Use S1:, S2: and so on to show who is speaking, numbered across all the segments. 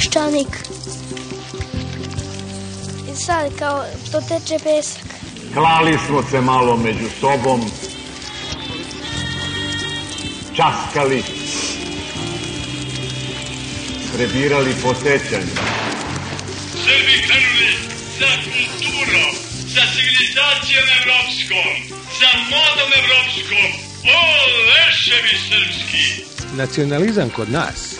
S1: Peščanik. I sad kao to teče pesak.
S2: Klali smo se malo među sobom, časkali, prebirali po sećanju.
S3: Srbi krenuli za kulturom, sa civilizacijom evropskom, sa modom evropskom. O, leševi srpski!
S4: Nacionalizam kod nas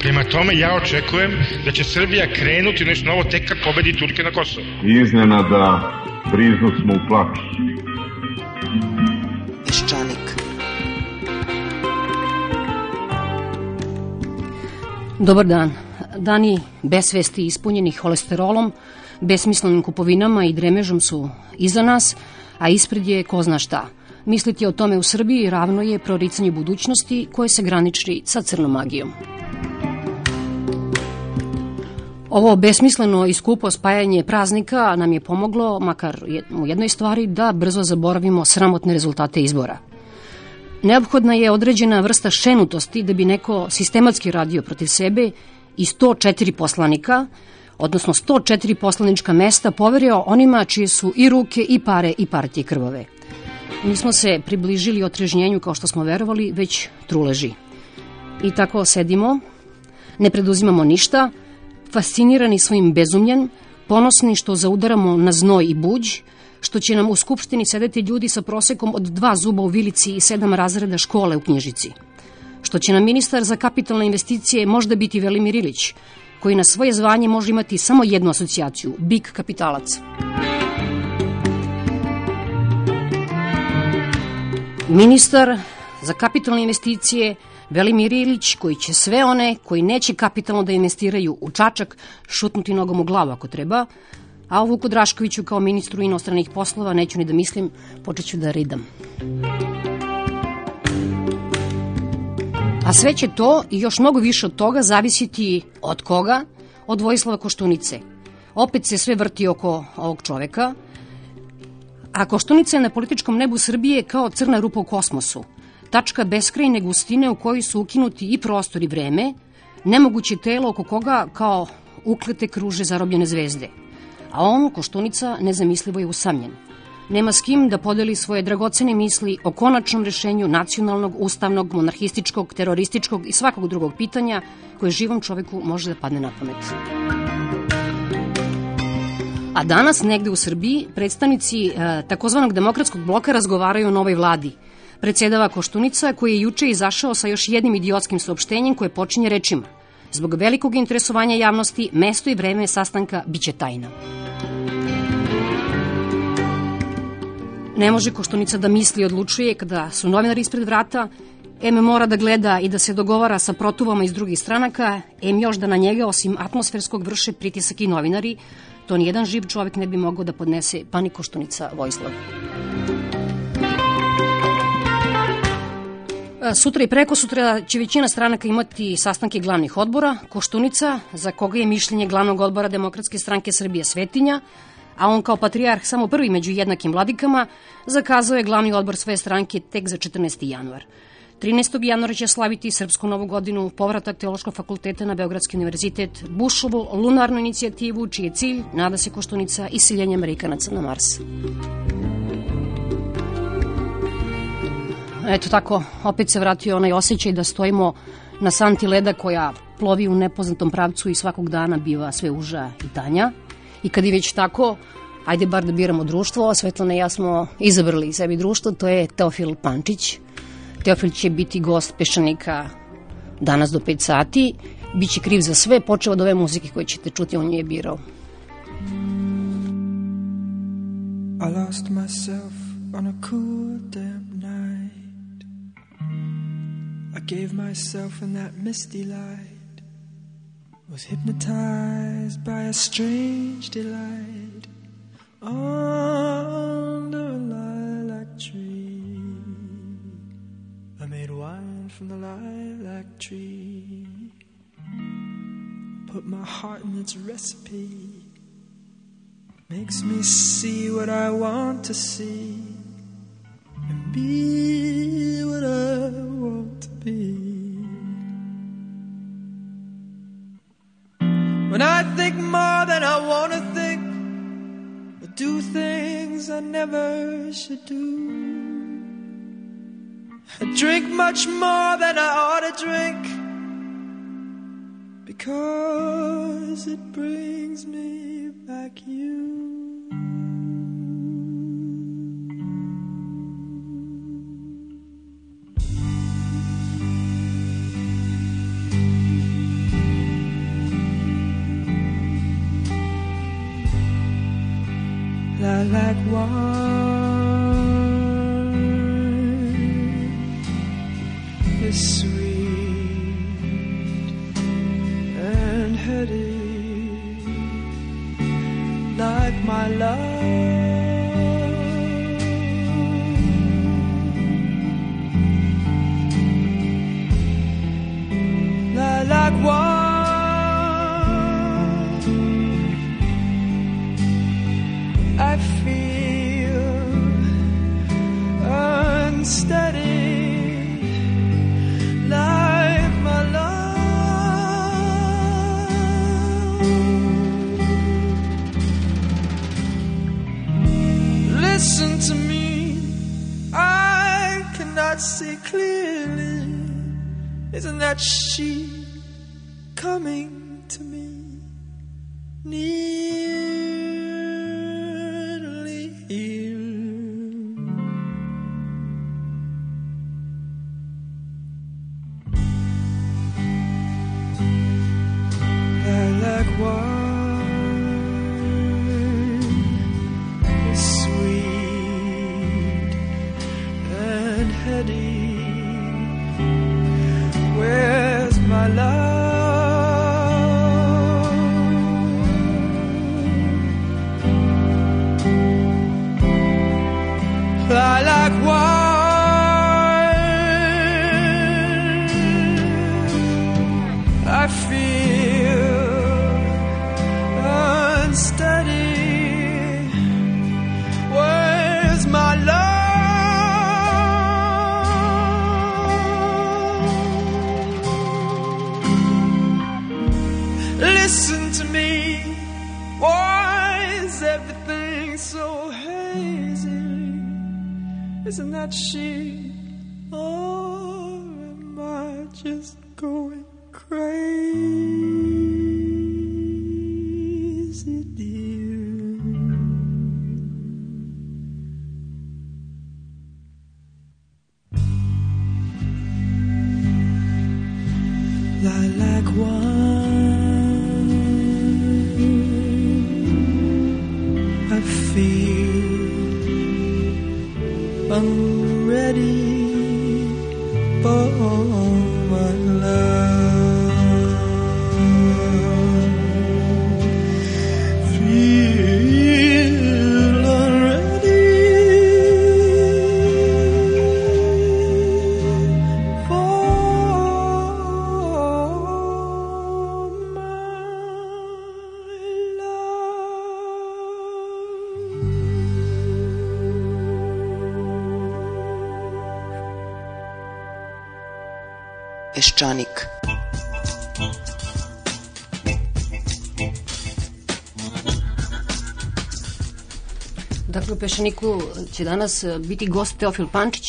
S5: Prema tome, ja očekujem da će Srbija krenuti u nešto novo tek kad pobedi Turke na Kosovo.
S2: Iznenada briznu smo u plaću.
S6: Peščanik.
S7: Dobar dan. Dani besvesti ispunjeni holesterolom, besmislenim kupovinama i dremežom su iza nas, a ispred je ko zna šta. Misliti o tome u Srbiji ravno je proricanju budućnosti koje se graniči sa crnom magijom. Ovo besmisleno i skupo spajanje praznika nam je pomoglo, makar u jednoj stvari, da brzo zaboravimo sramotne rezultate izbora. Neophodna je određena vrsta šenutosti da bi neko sistematski radio protiv sebe i 104 poslanika, odnosno 104 poslanička mesta poverio onima čije su i ruke i pare i partije krvove. Nismo se približili otrežnjenju kao što smo verovali, već truleži. I tako sedimo, ne preduzimamo ništa, fascinirani svojim bezumljem, ponosni što zaudaramo na znoj i buđ, što će nam u skupštini sedeti ljudi sa prosekom od dva zuba u vilici i sedam razreda škole u knjižici. Što će nam ministar za kapitalne investicije možda biti Velimir Ilić, koji na svoje zvanje može imati samo jednu asocijaciju, big kapitalac. Ministar za kapitalne investicije Velimir Ilić, koji će sve one koji neće kapitalno da investiraju u Čačak šutnuti nogom u glavu ako treba, a o Vuku Draškoviću kao ministru inostranih poslova neću ni da mislim, počet ću da ridam. A sve će to i još mnogo više od toga zavisiti od koga? Od Vojislava Koštunice. Opet se sve vrti oko ovog čoveka, a Koštunica je na političkom nebu Srbije kao crna rupa u kosmosu. Tačka beskrajne gustine u kojoj su ukinuti i prostor i vreme, nemoguće telo oko koga kao uklete kruže zarobljene zvezde. A on, Koštunica, nezamislivo je usamljen. Nema s kim da podeli svoje dragocene misli o konačnom rešenju nacionalnog, ustavnog, monarhističkog, terorističkog i svakog drugog pitanja koje živom čoveku može da padne na pamet. A danas negde u Srbiji predstavnici e, takozvanog demokratskog bloka razgovaraju o novoj vladi. Predsedava Koštunica koji je juče izašao sa još jednim idiotskim saopštenjem koje počinje rečima. Zbog velikog interesovanja javnosti, mesto i vreme sastanka biće tajna. Ne može Koštunica da misli i odlučuje kada su novinari ispred vrata, M mora da gleda i da se dogovara sa protuvama iz drugih stranaka, M još da na njega osim atmosferskog vrše pritisak i novinari, to nijedan živ čovek ne bi mogao da podnese, pa ni Koštunica Vojislav. Sutra i preko sutra će većina stranaka imati sastanke glavnih odbora, Koštunica, za koga je mišljenje glavnog odbora Demokratske stranke Srbije Svetinja, a on kao patrijarh samo prvi među jednakim vladikama, zakazao je glavni odbor svoje stranke tek za 14. januar. 13. januara će slaviti Srpsku novu godinu, povratak Teološkog fakulteta na Beogradski univerzitet, Bušovu lunarnu inicijativu, čiji je cilj, nada se Koštunica, isiljenje Amerikanaca na Mars. Eto tako, opet se vratio onaj osjećaj da stojimo na santi leda koja plovi u nepoznatom pravcu i svakog dana biva sve uža i tanja. I kad je već tako, ajde bar da biramo društvo, Svetlana i ja smo izabrali sebi društvo, to je Teofil Pančić. Teofil će biti gost Peščanika danas do 5 sati. Biće kriv za sve, počeo od ove muzike koje ćete čuti, on je birao.
S8: I lost myself on a cool damp night gave myself in that misty light. Was hypnotized by a strange delight Under a lilac tree. I made wine from the lilac tree. Put my heart in its recipe. Makes me see what I want to see And be what I want be When I think more than I want to think Or do things I never should do. I drink much more than I ought to drink Because it brings me back you like water.
S6: Peščanik.
S7: Dakle, u Pešaniku će danas e, biti gost Teofil Pančić.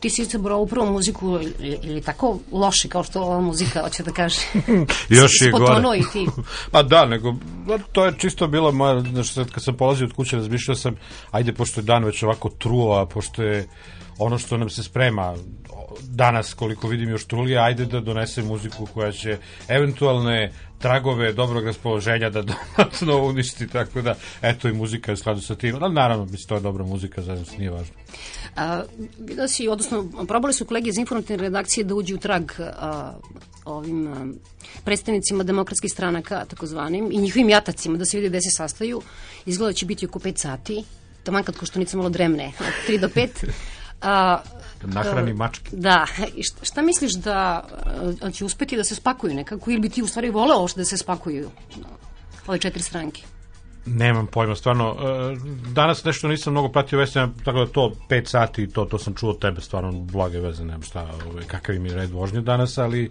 S7: Ti si izabrao upravo muziku ili, tako loše kao što ova muzika, hoće da kaže.
S9: Još je gore.
S7: i ti.
S9: pa da, nego, to je čisto bilo moja, znači sad kad sam polazio od kuće, razmišljao sam, ajde, pošto je dan već ovako truo, a pošto je ono što nam se sprema danas, koliko vidim još trulije, ajde da donese muziku koja će eventualne tragove dobrog raspoloženja da dodatno uništi, tako da, eto i muzika je u skladu sa tim. Ali naravno, mislim, to je dobra muzika, zajedno nije važno.
S7: A, da si, odnosno, probali su kolege iz informativne redakcije da uđu u trag a, ovim predstavnicima demokratskih stranaka, takozvanim, i njihovim jatacima, da se vidi gde se sastaju. Izgleda da će biti oko 5 sati, taman kad koštunica malo dremne, od 3 do 5. A,
S9: Nahrani mačke.
S7: Da, i šta, šta misliš da a, će uspeti da se spakuju nekako ili bi ti u stvari voleo da se spakuju ove četiri stranke?
S9: Nemam pojma, stvarno. e, Danas nešto nisam mnogo pratio vesti, tako da to 5 sati, to, to sam čuo od tebe, stvarno blage veze, nemam šta, ovaj, kakav im je red vožnje danas, ali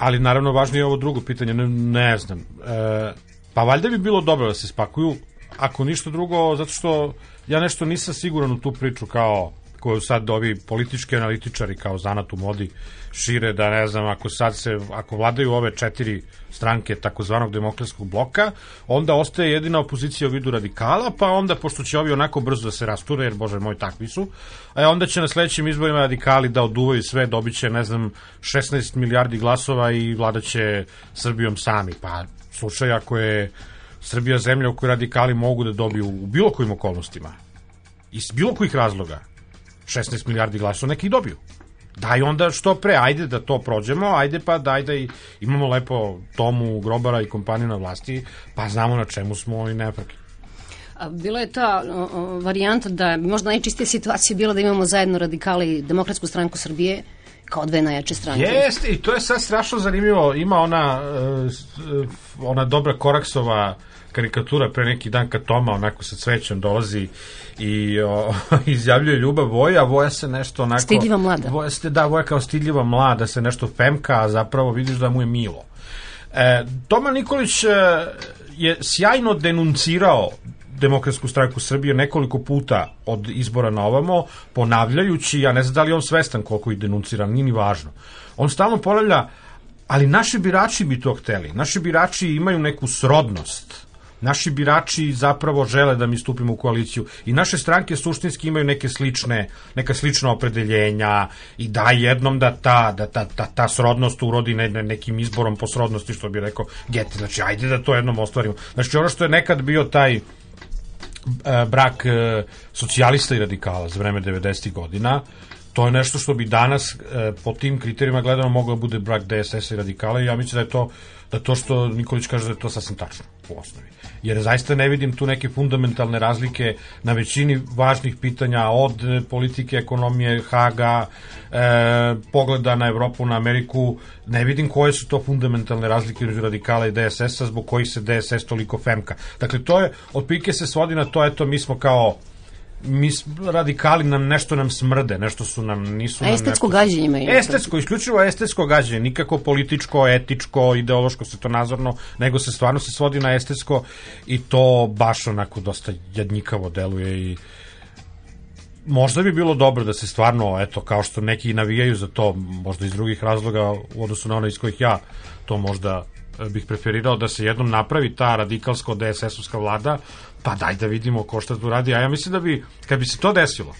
S9: ali naravno važnije je ovo drugo pitanje, ne, ne znam. E, pa valjda bi bilo dobro da se spakuju, ako ništa drugo, zato što ja nešto nisam siguran u tu priču kao koju sad ovi politički analitičari kao zanat u modi šire da ne znam ako sad se ako vladaju ove četiri stranke takozvanog demokratskog bloka onda ostaje jedina opozicija u vidu radikala pa onda pošto će ovi onako brzo da se rasture jer bože moj takvi su a onda će na sledećim izborima radikali da oduvaju sve dobit će ne znam 16 milijardi glasova i vladaće Srbijom sami. Pa slučaj ako je Srbija zemlja u kojoj radikali mogu da dobiju u bilo kojim okolnostima iz bilo kojih razloga 16 milijardi glasova neki dobiju. Daj onda što pre, ajde da to prođemo, ajde pa daj da i imamo lepo Tomu, Grobara i kompaniju na vlasti, pa znamo na čemu smo i nepreki.
S7: A, Bila je ta varijanta da možda najčistija situacija bila da imamo zajedno radikali i Demokratsku stranku Srbije kao dve najjače stranke.
S9: Jeste, i to je sad strašno zanimljivo. Ima ona, s- uh, ona dobra Koraksova karikatura pre neki dan kad Toma onako sa cvećem dolazi i o, izjavljuje ljubav Voja, a Voja se nešto onako...
S7: Stidljiva mlada.
S9: Voja se, da, Voja kao stidljiva mlada se nešto femka, a zapravo vidiš da mu je milo. E, Toma Nikolić e, je sjajno denuncirao Demokratsku stranku Srbije nekoliko puta od izbora na ovamo, ponavljajući, ja ne znam da li on svestan koliko ih denuncira, nije ni važno. On stalno ponavlja, ali naši birači bi to hteli. Naši birači imaju neku srodnost. Naši birači zapravo žele da mi stupimo u koaliciju i naše stranke suštinski imaju neke slične, neka slična opredeljenja i da jednom da ta, da ta, ta, ta srodnost urodi ne, ne, nekim izborom po srodnosti, što bi rekao Geti. Znači, ajde da to jednom ostvarimo. Znači, ono što je nekad bio taj e, brak e, socijalista i radikala za vreme 90. godina, to je nešto što bi danas e, po tim kriterijima gledano moglo da bude brak DSS i radikala i ja mislim da je to da to što Nikolić kaže da je to sasvim tačno u osnovi. Jer zaista ne vidim tu neke fundamentalne razlike na većini važnih pitanja od e, politike, ekonomije, Haga, e, pogleda na Evropu, na Ameriku, ne vidim koje su to fundamentalne razlike između radikala i DSS-a zbog kojih se DSS toliko femka. Dakle, to je, otprilike se svodi na to, eto, mi smo kao mi radikali nam nešto nam smrde, nešto su nam nisu nam
S7: estetsko
S9: nešto-
S7: gađenje imaju.
S9: Estetsko, isključivo estetsko gađenje, nikako političko, etičko, ideološko, svetonazorno, nego se stvarno se svodi na estetsko i to baš onako dosta jadnjikavo deluje i možda bi bilo dobro da se stvarno, eto, kao što neki navijaju za to, možda iz drugih razloga u odnosu na ono iz kojih ja to možda e, bih preferirao da se jednom napravi ta radikalsko DSS-ovska vlada, pa daj da vidimo ko šta tu radi. A ja mislim da bi, kad bi se to desilo,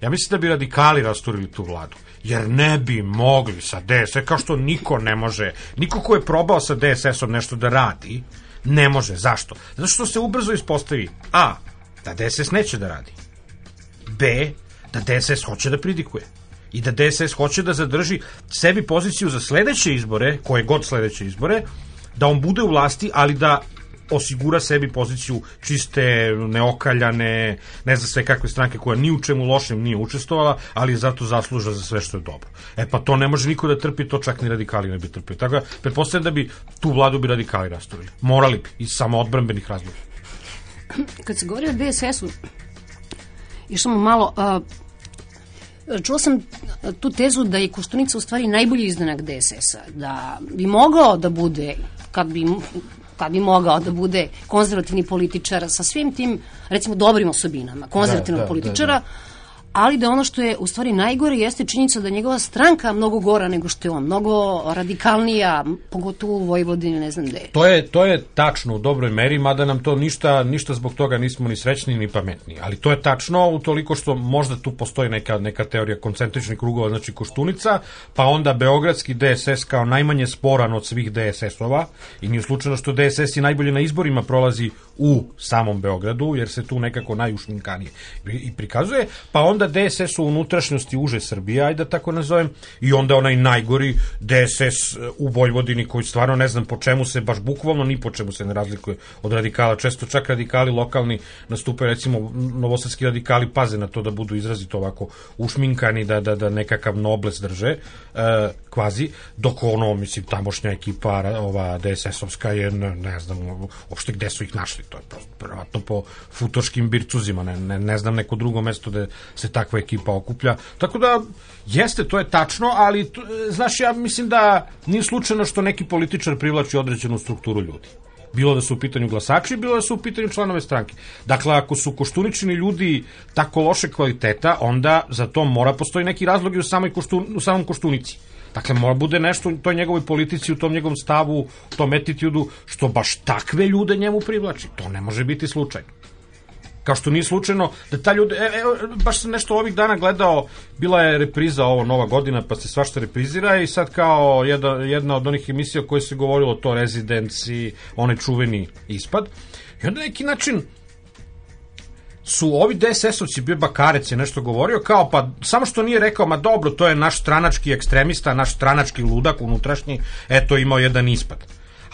S9: ja mislim da bi radikali rasturili tu vladu. Jer ne bi mogli sa DSS, kao što niko ne može, niko ko je probao sa DSS-om nešto da radi, ne može. Zašto? Zato što se ubrzo ispostavi A, da DSS neće da radi. B, da DSS hoće da pridikuje. I da DSS hoće da zadrži sebi poziciju za sledeće izbore, koje god sledeće izbore, da on bude u vlasti, ali da osigura sebi poziciju čiste, neokaljane, ne znam sve kakve stranke koja ni u čemu lošem nije učestvovala, ali zato zasluža za sve što je dobro. E pa to ne može niko da trpi, to čak ni radikali ne bi trpili. Tako da, pretpostavljam da bi tu vladu bi radikali rasturili. Morali bi, iz samo odbranbenih razloga.
S7: Kad se govori o DSS-u, sam malo... A, čula sam tu tezu da je Koštunica u stvari najbolji izdanak DSS-a, da bi mogao da bude, kad bi kad bi mogao da bude konzervativni političar sa svim tim, recimo, dobrim osobinama konzervativnog
S9: Da, da,
S7: političara,
S9: da, da.
S7: Ali da ono što je u stvari najgore jeste činjenica da je njegova stranka mnogo gora nego što je on, mnogo radikalnija, pogotovo u Vojvodini, ne znam gde.
S9: To je, to je tačno u dobroj meri, mada nam to ništa, ništa zbog toga nismo ni srećni ni pametni. Ali to je tačno utoliko što možda tu postoji neka, neka teorija koncentričnih krugova, znači Koštunica, pa onda Beogradski DSS kao najmanje sporan od svih DSS-ova i nije slučajno što DSS i najbolje na izborima prolazi u samom Beogradu, jer se tu nekako najušminkanije i prikazuje, pa onda DSS u unutrašnjosti uže Srbije, ajde da tako nazovem, i onda onaj najgori DSS u Vojvodini koji stvarno ne znam po čemu se, baš bukvalno ni po čemu se ne razlikuje od radikala. Često čak radikali lokalni nastupaju, recimo novosadski radikali paze na to da budu izrazito ovako ušminkani, da, da, da nekakav nobles drže, e, kvazi, dok ono, mislim, tamošnja ekipa, ova DSS-ovska je, ne, ne znam, uopšte gde su ih našli, to je prosto, verovatno po futoškim bircuzima, ne, ne, ne znam neko drugo mesto da se takva ekipa okuplja, tako da, jeste, to je tačno, ali, to, znaš, ja mislim da nije slučajno što neki političar privlači određenu strukturu ljudi bilo da su u pitanju glasači, bilo da su u pitanju članove stranke. Dakle, ako su koštunični ljudi tako loše kvaliteta, onda za to mora postoji neki razlog i u, samoj koštun, u samom koštunici. Dakle, mora bude nešto u toj njegovoj politici, u tom njegovom stavu, u tom attitudu, što baš takve ljude njemu privlači. To ne može biti slučajno. Kao što nije slučajno da ta ljude, e, e, baš sam nešto ovih dana gledao, bila je repriza ovo Nova godina, pa se svašta reprizira i sad kao jedna, jedna od onih emisija koje se govorilo to rezidenci, onaj čuveni ispad. I onda neki način su ovi DSS-ovci, bio Bakarec je nešto govorio, kao pa samo što nije rekao, ma dobro, to je naš stranački ekstremista, naš stranački ludak unutrašnji, eto imao jedan ispad.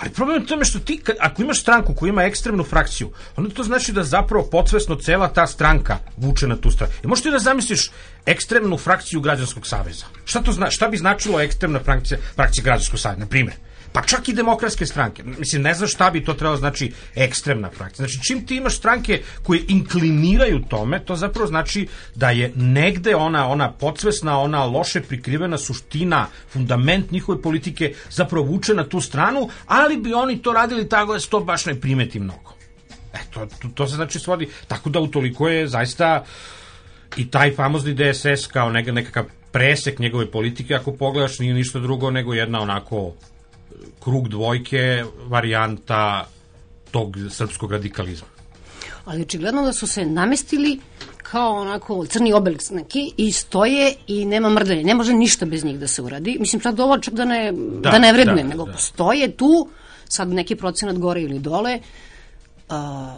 S9: Ali problem je u tome što ti, kad, ako imaš stranku koja ima ekstremnu frakciju, onda to znači da zapravo podsvesno cela ta stranka vuče na tu stranu. I možeš ti da zamisliš ekstremnu frakciju građanskog saveza. Šta to zna, šta bi značilo ekstremna frakcija, frakcija građanskog saveza, na primjer? Pa čak i demokratske stranke. Mislim, ne znam šta bi to trebalo znači ekstremna frakcija. Znači, čim ti imaš stranke koje inkliniraju tome, to zapravo znači da je negde ona, ona podsvesna, ona loše prikrivena suština, fundament njihove politike zapravo vuče na tu stranu, ali bi oni to radili tako da se to baš ne primeti mnogo. E, to, to, to se znači svodi, tako da utoliko je zaista i taj famozni DSS kao neka, nekakav presek njegove politike, ako pogledaš, nije ništa drugo nego jedna onako krug dvojke varijanta tog srpskog radikalizma.
S7: Ali očigledno da su se namestili kao onako crni obelik neki i stoje i nema mrdanje. Ne može ništa bez njih da se uradi. Mislim, sad ovo čak da ne, da, da ne vrednujem,
S9: da,
S7: nego
S9: da.
S7: stoje tu, sad neki procenat gore ili dole, a,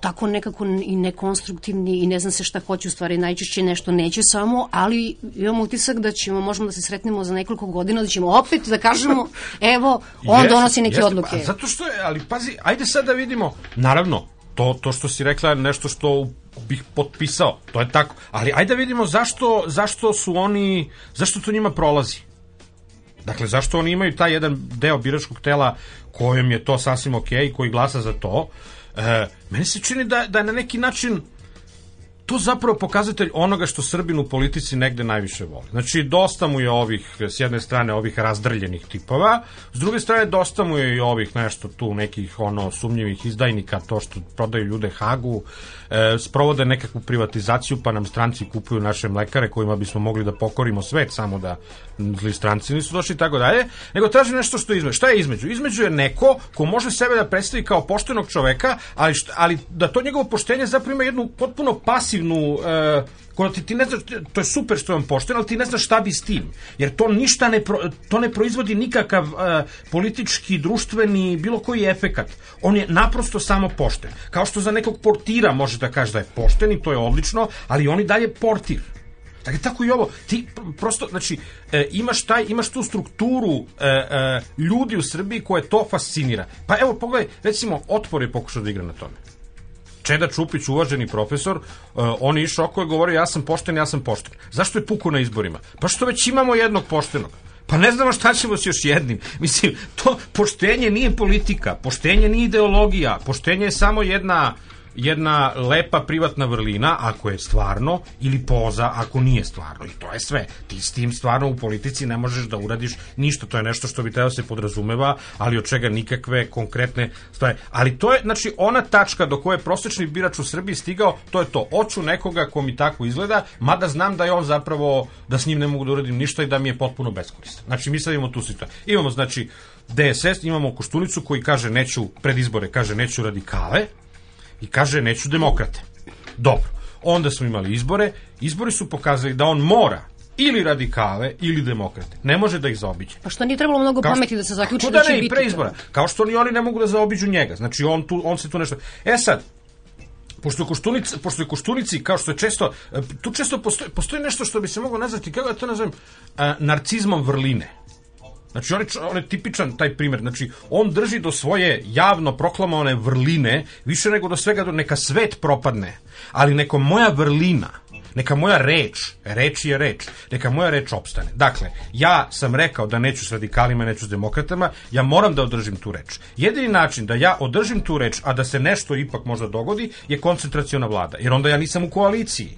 S7: tako nekako i nekonstruktivni i ne znam se šta hoće, u stvari najčešće nešto neće samo, ali imam utisak da ćemo, možemo da se sretnemo za nekoliko godina, da ćemo opet da kažemo, evo, on
S9: Jeste,
S7: donosi neke
S9: jeste,
S7: odluke.
S9: pa zato što je, ali pazi, ajde sad da vidimo, naravno, to, to što si rekla je nešto što bih potpisao, to je tako, ali ajde da vidimo zašto, zašto su oni, zašto to njima prolazi. Dakle, zašto oni imaju taj jedan deo biračkog tela kojem je to sasvim ok koji glasa za to. E, meni se čini da, da je na neki način to zapravo pokazatelj onoga što Srbin u politici negde najviše voli. Znači, dosta mu je ovih, s jedne strane, ovih razdrljenih tipova, s druge strane, dosta mu je i ovih nešto tu, nekih ono sumnjivih izdajnika, to što prodaju ljude Hagu, e, sprovode nekakvu privatizaciju, pa nam stranci kupuju naše mlekare kojima bismo mogli da pokorimo svet, samo da zli stranci nisu došli i tako dalje, nego traži nešto što je između. Šta je između? Između je neko ko može sebe da predstavi kao poštenog čoveka, ali, šta, ali da to njegovo poštenje zapravo ima jednu potpuno pasivnu e, koja ti, ti ne znaš, to je super što je on pošten, ali ti ne znaš šta bi s tim. Jer to ništa ne, pro, to ne proizvodi nikakav e, politički, društveni, bilo koji efekat. On je naprosto samo pošten. Kao što za nekog portira može da kaže da je pošten i to je odlično, ali on i dalje portir. Dakle, tako i ovo. Ti pr- prosto, znači, e, imaš, taj, imaš tu strukturu e, e, ljudi u Srbiji koje to fascinira. Pa evo, pogledaj, recimo, Otpor je pokušao da igra na tome. Čeda Čupić, uvaženi profesor, uh, on je išao oko je govorio ja sam pošten, ja sam pošten. Zašto je puku na izborima? Pa što već imamo jednog poštenog. Pa ne znamo šta ćemo s još jednim. Mislim, to poštenje nije politika, poštenje nije ideologija, poštenje je samo jedna jedna lepa privatna vrlina, ako je stvarno, ili poza, ako nije stvarno. I to je sve. Ti s tim stvarno u politici ne možeš da uradiš ništa. To je nešto što bi trebalo se podrazumeva, ali od čega nikakve konkretne stvari. Ali to je, znači, ona tačka do koje je prosečni birač u Srbiji stigao, to je to. Oću nekoga ko mi tako izgleda, mada znam da je on zapravo, da s njim ne mogu da uradim ništa i da mi je potpuno beskoristan. Znači, mi sad imamo tu situaciju. Imamo, znači, DSS, imamo Koštunicu koji kaže neću, pred izbore kaže neću radikale i kaže neću demokrate. Dobro. Onda smo imali izbore, izbori su pokazali da on mora ili radikale ili demokrate. Ne može da ih zaobiđe.
S7: Pa što nije trebalo mnogo
S9: Kao što-
S7: pameti da se zaključi da,
S9: da
S7: će
S9: ne,
S7: biti
S9: pre izbora. Kao što ni oni ne mogu da zaobiđu njega. Znači on tu on se tu nešto. E sad, pošto je Koštunica, pošto je Koštunici kao što je često e, tu često postoji postoji nešto što bi se moglo nazvati kako da to nazovem a, narcizmom vrline. Znači, on je, on je tipičan taj primjer. Znači, on drži do svoje javno proklamovane vrline više nego do svega, do neka svet propadne. Ali neko moja vrlina, neka moja reč, reč je reč, neka moja reč opstane. Dakle, ja sam rekao da neću s radikalima, neću s demokratama, ja moram da održim tu reč. Jedini način da ja održim tu reč, a da se nešto ipak možda dogodi, je koncentraciona vlada. Jer onda ja nisam u koaliciji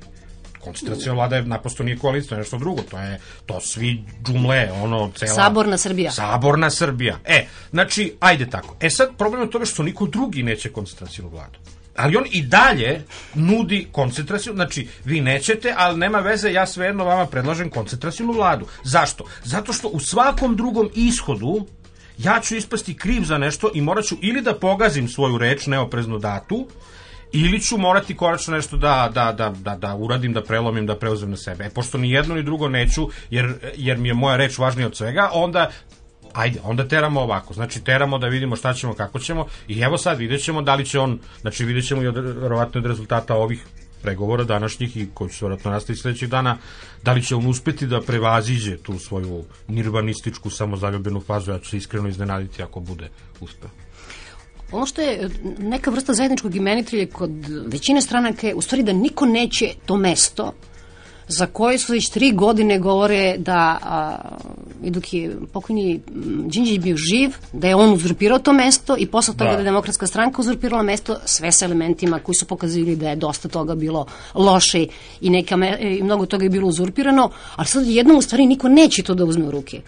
S9: koncentraciona vlada je naprosto nije koalicija, nešto drugo, to je to svi džumle, ono cela
S7: Saborna Srbija.
S9: Saborna Srbija. E, znači, ajde tako. E sad, problem je u tome što niko drugi neće koncentracijonu vladu. Ali on i dalje nudi koncentraciju, znači vi nećete, ali nema veze, ja svejedno vama predlažem koncentracijonu vladu. Zašto? Zato što u svakom drugom ishodu ja ću ispasti kriv za nešto i morat ću ili da pogazim svoju reč neoprezno datu, ili ću morati konačno nešto da, da, da, da, da uradim, da prelomim, da preuzem na sebe. E, pošto ni jedno ni drugo neću, jer, jer mi je moja reč važnija od svega, onda ajde, onda teramo ovako. Znači, teramo da vidimo šta ćemo, kako ćemo i evo sad vidjet ćemo da li će on, znači vidjet ćemo i od, verovatno od rezultata ovih pregovora današnjih i koji će se vjerojatno nastaviti sledećih dana, da li će on uspeti da prevaziđe tu svoju nirvanističku samozaljubljenu fazu, ja ću se iskreno iznenaditi ako bude uspeo.
S7: Ono što je neka vrsta zajedničkog imenitelja kod većine stranaka je u stvari da niko neće to mesto za koje su već tri godine govore da a, i dok je pokojni Đinđić bio živ, da je on uzurpirao to mesto i posle toga
S9: Da.
S7: da je demokratska stranka uzurpirala mesto sve sa elementima koji su pokazivali da je dosta toga bilo loše i, neka me, i mnogo toga je bilo uzurpirano, ali sad jednom u stvari niko neće to da uzme u ruke.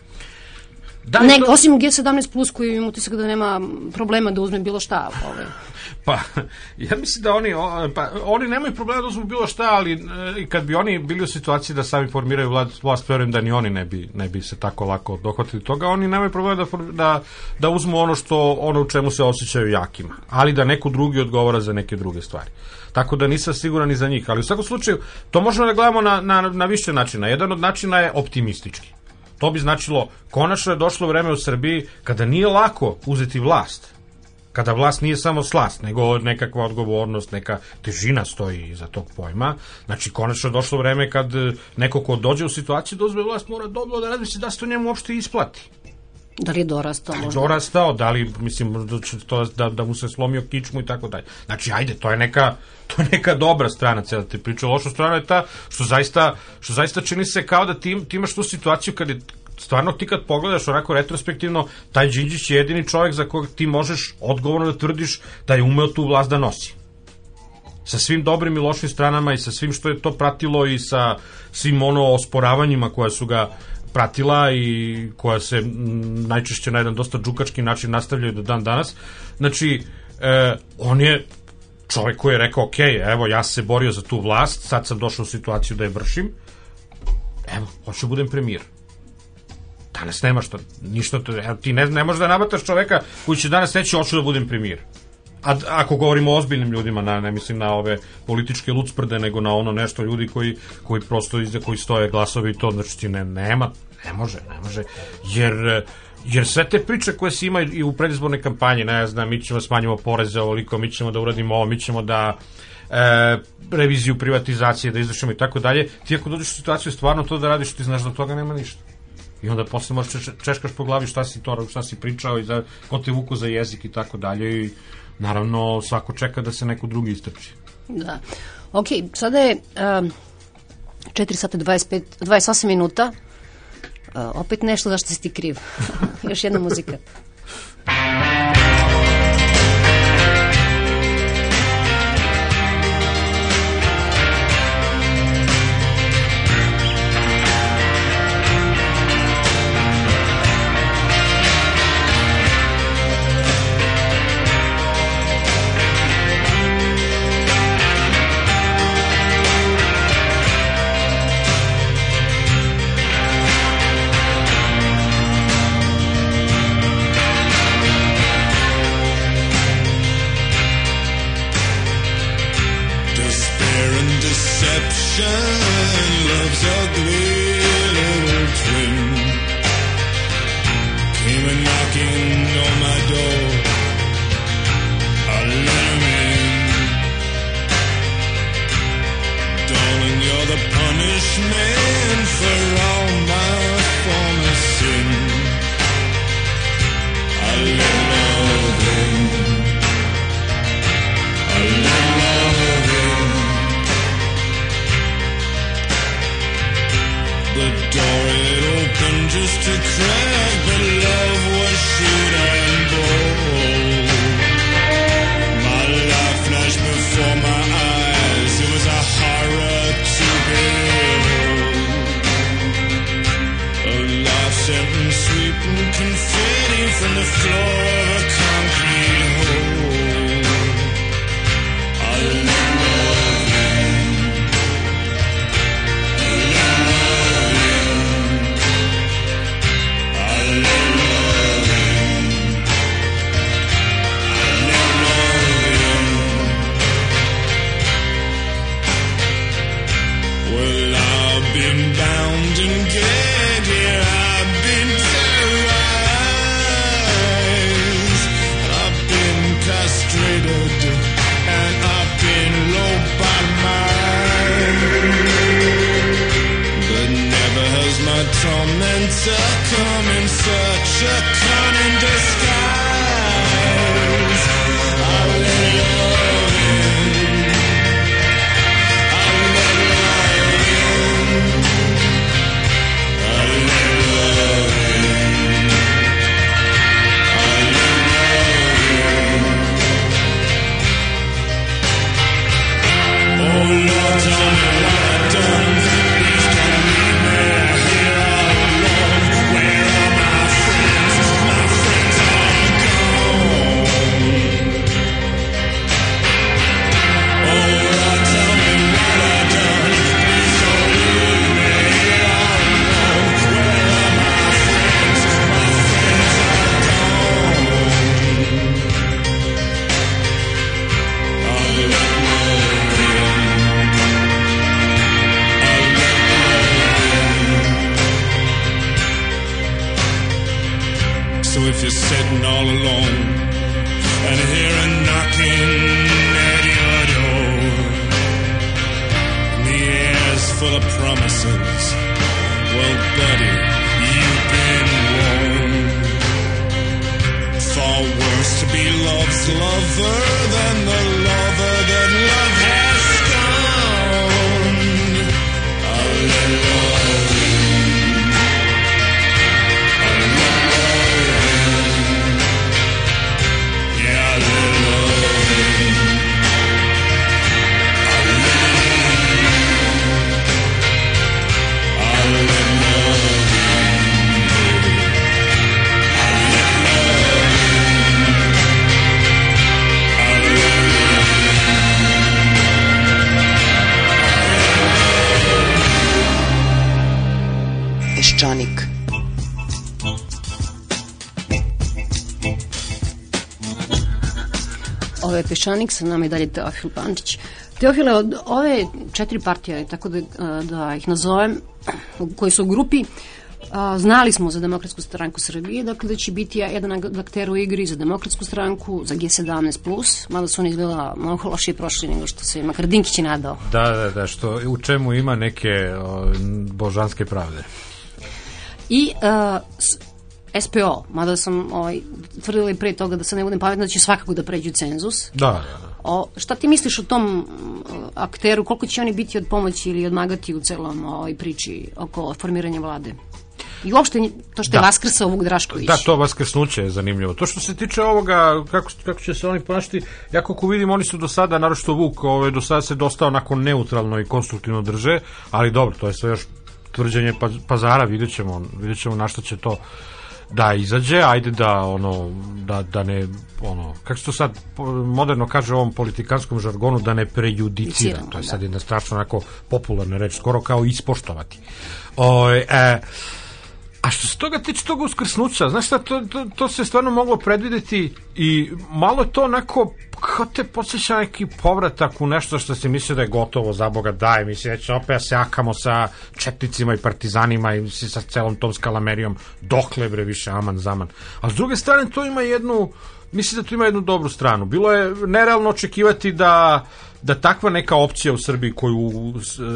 S9: Da,
S7: ne,
S9: to-
S7: osim G17 plus koji ima utisak da nema problema da uzme bilo šta. Ovaj.
S9: Pa, ja mislim da oni, pa, oni nemaju problema da uzmu bilo šta, ali e, i kad bi oni bili u situaciji da sami formiraju vlast, vlast verujem da ni oni ne bi, ne bi se tako lako dohvatili toga. Oni nemaju problema da, da, da uzmu ono što ono u čemu se osjećaju jakima, ali da neko drugi odgovara za neke druge stvari. Tako da nisam siguran ni za njih, ali u svakom slučaju to možemo da gledamo na, na, na više načina. Jedan od načina je optimistički. To bi značilo, konačno je došlo vreme u Srbiji kada nije lako uzeti vlast kada vlast nije samo slast, nego nekakva odgovornost, neka težina stoji iza tog pojma. Znači, konačno je došlo vreme kad neko ko dođe u situaciju da uzme vlast mora dobro da razmisli da se to njemu uopšte isplati.
S7: Da li je dorastao možda?
S9: Dorastao, da li, mislim, da, to, da, da mu se slomio kičmu i tako dalje. Znači, ajde, to je neka, to je neka dobra strana cijela te priče. Loša strana je ta što zaista, što zaista čini se kao da ti, ti imaš tu situaciju kad je stvarno ti kad pogledaš onako retrospektivno, taj Đinđić je jedini čovjek za kojeg ti možeš odgovorno da tvrdiš da je umeo tu vlast da nosi sa svim dobrim i lošim stranama i sa svim što je to pratilo i sa svim ono osporavanjima koja su ga pratila i koja se m, najčešće na jedan dosta džukački način nastavljaju do dan danas. Znači, e, on je čovjek koji je rekao, ok, evo, ja se borio za tu vlast, sad sam došao u situaciju da je vršim, evo, hoću da budem premijer. Danas nema što, ništa, to- evo, ti ne, ne možeš da nabataš čoveka koji će danas reći, hoću da budem premijer. A ako govorimo o ozbiljnim ljudima, na, ne mislim na ove političke lucprde, nego na ono nešto ljudi koji, koji prosto iza koji stoje glasovi i to, znači ti ne, nema, ne može, ne može, jer jer sve te priče koje se imaju i u predizbornoj kampanji, ne znam, mi ćemo da smanjimo poreze ovoliko, mi ćemo da uradimo ovo, mi ćemo da e, reviziju privatizacije da izvršimo i tako dalje, ti ako dođeš u situaciju stvarno to da radiš, ti znaš da od toga nema ništa. I onda posle možeš češ- češkaš po glavi šta si to, šta si pričao i za, ko te vuku za jezik i tako dalje i naravno svako čeka da se neko drugi istrči.
S7: Da. Ok, sada je um, 4 sata 25, 28 minuta. Uh, opet nešto zašto si ti kriv. Još jedna muzika.
S8: The ugly little twin came on my door. I let him in. Darling, you're the
S6: punishment.
S7: Ovo je Peščanik, sa nama je dalje Teofil Pančić. Teofile, od ove četiri partije, tako da, da ih nazovem, koji su u grupi, a, znali smo za Demokratsku stranku Srbije, dakle da će biti jedan akter u igri za Demokratsku stranku, za G17+, mada su oni izgleda mnogo lošije prošli nego što se makar Dinkić je nadao.
S9: Da, da, da, što u čemu ima neke o, božanske pravde.
S7: I s- SPO, mada sam ovaj, tvrdila i pre toga da se ne budem pametna da će svakako da pređu cenzus.
S9: Da, da, da.
S7: O, šta ti misliš o tom mm, akteru, koliko će oni biti od pomoći ili odmagati u celom ovoj priči oko formiranja vlade? I uopšte to što je
S9: Da.
S7: vaskrsao Vuk Drašković.
S9: Da, to vaskrsnuće je zanimljivo. To što se tiče ovoga, kako, kako će se oni ponašati, ja kako vidim, oni su do sada, naročito Vuk, ovaj, do sada se dosta onako neutralno i konstruktivno drže, ali dobro, to je sve još tvrđenje pa, pazara, vidjet ćemo, vidjet ćemo na što će to da izađe, ajde da ono da, da ne ono kako se to sad moderno kaže u ovom politikanskom žargonu da ne prejudicira, to je
S7: da.
S9: sad jedna strašno onako popularna reč, skoro kao ispoštovati. O, e, A što se toga tiče toga uskrsnuća, znaš šta, to, to, to se stvarno moglo predvideti i malo to onako, kao te podsjeća neki povratak u nešto što se mislio da je gotovo, za Boga daj, misli da će opet da se akamo sa četnicima i partizanima i misli, sa celom tom skalamerijom, dokle bre više aman zaman. A s druge strane to ima jednu, mislim da to ima jednu dobru stranu. Bilo je nerealno očekivati da da takva neka opcija u Srbiji koju,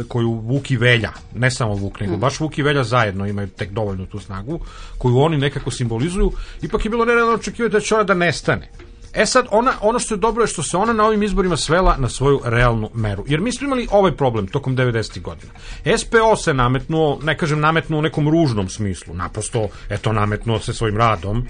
S9: koju Vuk i Velja, ne samo Vuk, nego baš Vuk i Velja zajedno imaju tek dovoljno tu snagu, koju oni nekako simbolizuju, ipak je bilo nerealno očekivati da će ona da nestane. E sad, ona, ono što je dobro je što se ona na ovim izborima svela na svoju realnu meru. Jer mi smo imali ovaj problem tokom 90. godina. SPO se nametnuo, ne kažem nametnuo u nekom ružnom smislu, naprosto, eto, nametnuo se svojim radom,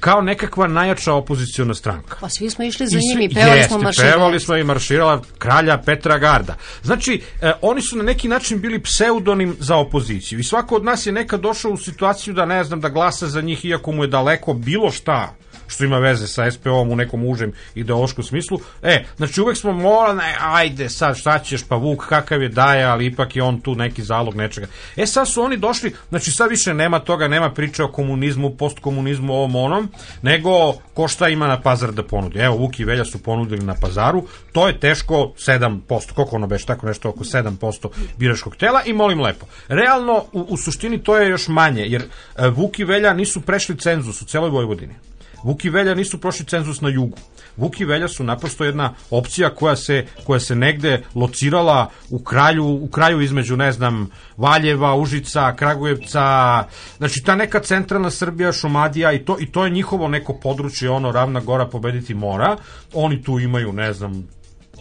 S9: kao nekakva najjača opoziciona stranka.
S7: Pa svi smo išli za
S9: I svi-
S7: njim i pevali
S9: Jeste,
S7: smo marširali.
S9: pevali smo i marširala kralja Petra Garda. Znači, e, oni su na neki način bili pseudonim za opoziciju i svako od nas je nekad došao u situaciju da ne znam da glasa za njih iako mu je daleko bilo šta što ima veze sa SPO-om u nekom užem ideološkom smislu. E, znači uvek smo morali, ajde sad šta ćeš, pa Vuk kakav je daje, ali ipak je on tu neki zalog nečega. E sad su oni došli, znači sad više nema toga, nema priče o komunizmu, postkomunizmu, ovom onom, nego ko šta ima na pazar da ponudi. Evo, Vuk i Velja su ponudili na pazaru, to je teško 7%, koliko ono beš, tako nešto oko 7% biračkog tela i molim lepo. Realno, u, u suštini to je još manje, jer e, Vuk i Velja nisu prešli cenzus u celoj Vojvodini. Vuk i Velja nisu prošli cenzus na jugu. Vuk i Velja su naprosto jedna opcija koja se, koja se negde locirala u kraju, u kraju između, ne znam, Valjeva, Užica, Kragujevca, znači ta neka centralna Srbija, Šumadija i to, i to je njihovo neko područje, ono, ravna gora pobediti mora. Oni tu imaju, ne znam,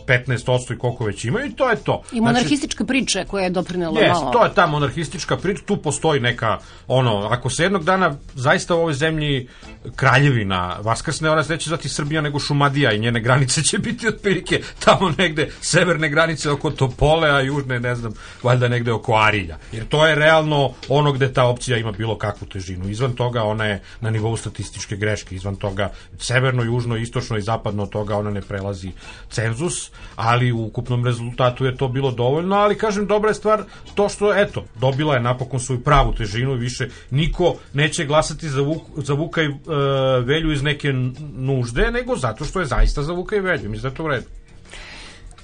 S9: 15% i koliko već imaju i to je to.
S7: I monarhistička priča koja je doprinela
S9: Jes,
S7: malo.
S9: to je ta monarhistička priča, tu postoji neka, ono, ako se jednog dana zaista u ovoj zemlji kraljevina vaskrsne, ona se neće zvati Srbija nego Šumadija i njene granice će biti otprilike tamo negde, severne granice oko Topole, a južne, ne znam, valjda negde oko Arilja. Jer to je realno ono gde ta opcija ima bilo kakvu težinu. Izvan toga ona je na nivou statističke greške, izvan toga severno, južno, istočno i zapadno od toga ona ne prelazi cenzus, ali u ukupnom rezultatu je to bilo dovoljno, ali kažem dobra je stvar to što eto, dobila je napokon svoju pravu težinu i više niko neće glasati za, Vuk, za Vuka i e, Velju iz neke nužde, nego zato što je zaista za Vuka i Velju. Mislim da je to redu.